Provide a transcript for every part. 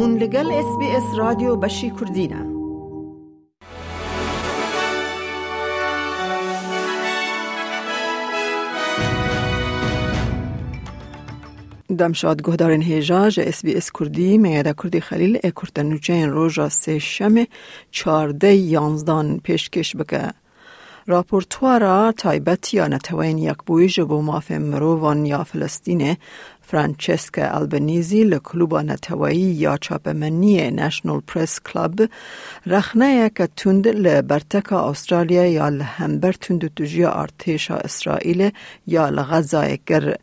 هون لگل اس بی اس رادیو بشی کردینه دمشاد گهدارن هیجا جا اس بی اس کردی میاده کردی خلیل ای کرتنوچین روژا سه شم چارده یانزدان پیشکش بکه. راپورتوارا تایبت یا نتوین یک بوی جبو ماف مرووان یا فلسطینه فرانچسکا البنیزی لکلوبا نتوایی یا چاپمنی نشنل پرس کلاب رخنه که تند لبرتکا استرالیا یا لهمبر تند تجیا ارتشا اسرائیل یا لغزای گر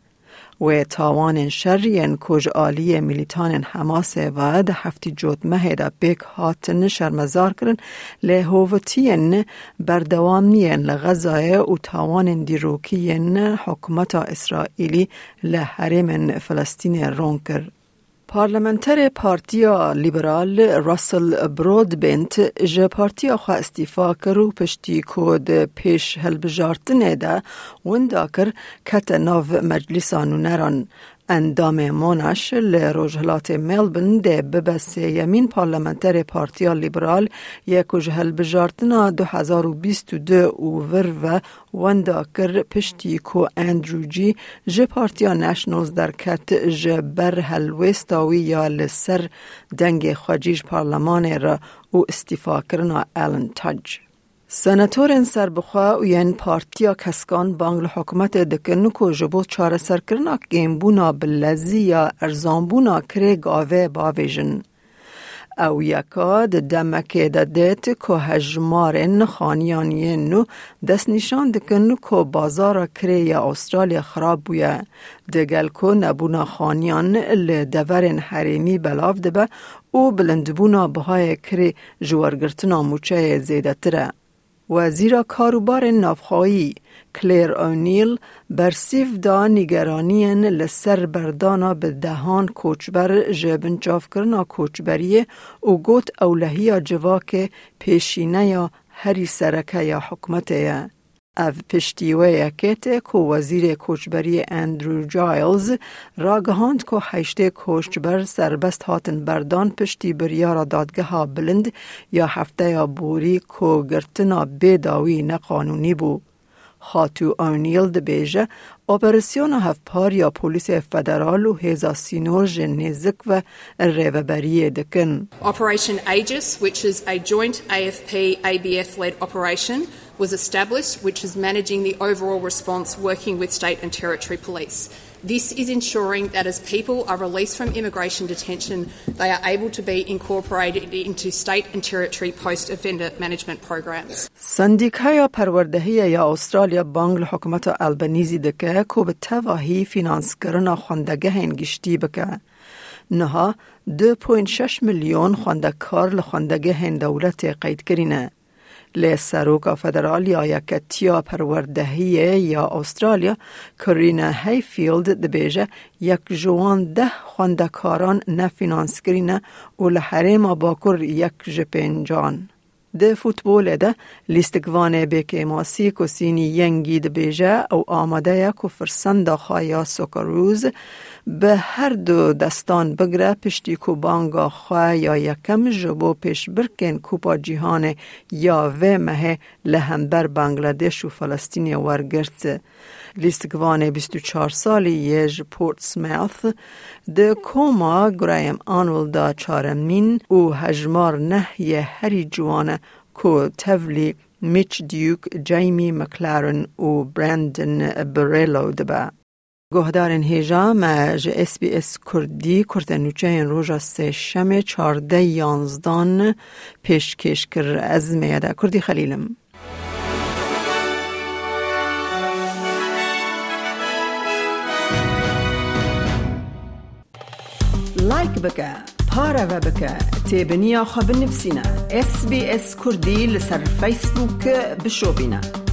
و تاوان شرین کج آلی میلیتان حماس و ده هفتی جود مهدا بیک هاتن شرمزار کرن لهوتین بردوام نین لغزای و تاوان دیروکین حکومت اسرائیلی لحرم فلسطین رون کرد. پارلمنتر پارتیا لیبرال راسل برودبنت جه پارتیا خوا استیفا کرو پشتی کود پیش هلبجارتنه ده وندا کر کت ناو مجلسانو نران. اندام مونش لروجهلات ملبن ده ببسه یمین پارلمنتر پارتیا لیبرال یکوش هل بجارتنا 2022 او ور و وندا کر پشتی کو اندرو جی جه پارتیا نشنلز در کت جه بر هلوستاوی یا لسر دنگ خواجیج پارلمان را او استیفا کرنا آلن تاج. سناتورن سربخوا و ین پارتیا کسکان بانگل حکومت دکن کو جبو چاره سرکرنا گیمبونا بلزی یا ارزانبونا کره گاوه باویجن. او یکا د دمکه د دیت که هجمارن خانیانی نو دست نشان دکن که بازار کره یا استرالیا خراب بویه دگل که نبونا خانیان لدورن حریمی بلاف دبه او بلندبونا بهای کره جوارگرتنا موچه زیده تره. وزیر کاروبار نافخایی کلیر اونیل برسیف دا نگرانین لسر بردانا به دهان کوچبر جبن چاف کرنا کوچبریه و گوت اولهی جواک پیشینه یا هری سرکه یا حکمته او پشتیوه یکیت که وزیر کوچبری اندرو جایلز را گهاند که هشته کوچبر سربست هاتن بردان پشتی بریارا دادگه ها بلند یا هفته یا بوری که گرتنا بیداوی نقانونی بو. خاتو آنیل ده بیجه اپراسیون هفپار یا پولیس فدرال و هیزا سینور جنیزک و ریوبری دکن. Operation Aegis, which is a joint AFP-ABF-led operation, was established, which is managing the overall response working with state and territory police. This is ensuring that as people are released from immigration detention, they are able to be incorporated into state and territory post offender management programs. سندیکای پروردهی یا استرالیا بانگل حکومت البنیزی دکه که به تواهی فینانس کرنا خوندگه هنگشتی بکه. نها 2.6 میلیون خوندکار لخوندگه هن دولت قید کرینه. لی سروکا فدرال یا یکتیا پروردهی یا استرالیا کرینا هیفیلد دبیجه یک جوان ده خواندکاران نفینانس کرینه و لحریم باکر یک جپنجان. ده فوتبول ده لیستگوان بیک ماسی کو سینی ینگی ده بیجه او آماده یا فرسند خوایا سوکروز به هر دو دستان بگره پشتی کو بانگا خواه یا یکم جبو پیش برکن کوپا جیهان یا و مه لهمبر بنگلادش و فلسطین ورگرت لیستگوان 24 سالی یج پورت سمیث ده کوما گرایم آنول دا چارمین و هجمار نه یه هری جوانه کو تولی میچ دیوک جیمی مکلارن و برندن بریلو دبا. گهدارن هیجا مج اس بی اس کردی کردنوچه این روژا سه شم چارده یانزدان پیشکش کر از میاده کردی خلیلم. لایک بکه پارە بە بکە خە بنفسینە SسBS کوردی لەسەر فیسبووکە بشۆبینە.